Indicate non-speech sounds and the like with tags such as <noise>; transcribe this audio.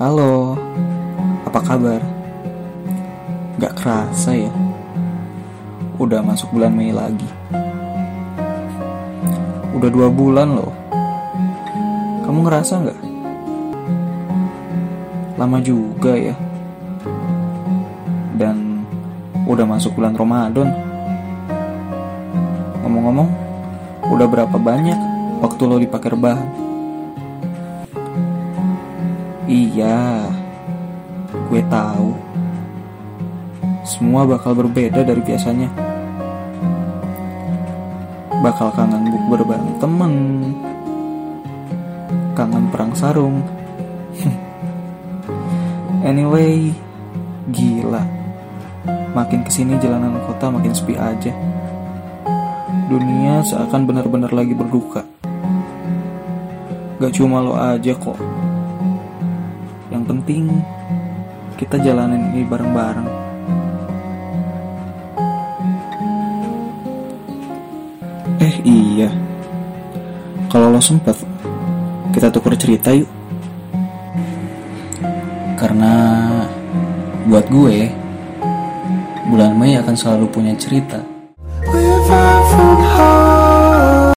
Halo, apa kabar? Gak kerasa ya, udah masuk bulan Mei lagi. Udah dua bulan loh. Kamu ngerasa nggak? Lama juga ya. Dan udah masuk bulan Ramadan. Ngomong-ngomong, udah berapa banyak waktu lo dipakai rebahan? Iya, gue tahu. Semua bakal berbeda dari biasanya. Bakal kangen bukber bareng temen. Kangen perang sarung. <laughs> anyway, gila. Makin ke sini jalanan kota makin sepi aja. Dunia seakan benar-benar lagi berduka. Gak cuma lo aja kok yang penting kita jalanin ini bareng-bareng. Eh iya, kalau lo sempet, kita tukar cerita yuk. Karena buat gue, bulan Mei akan selalu punya cerita.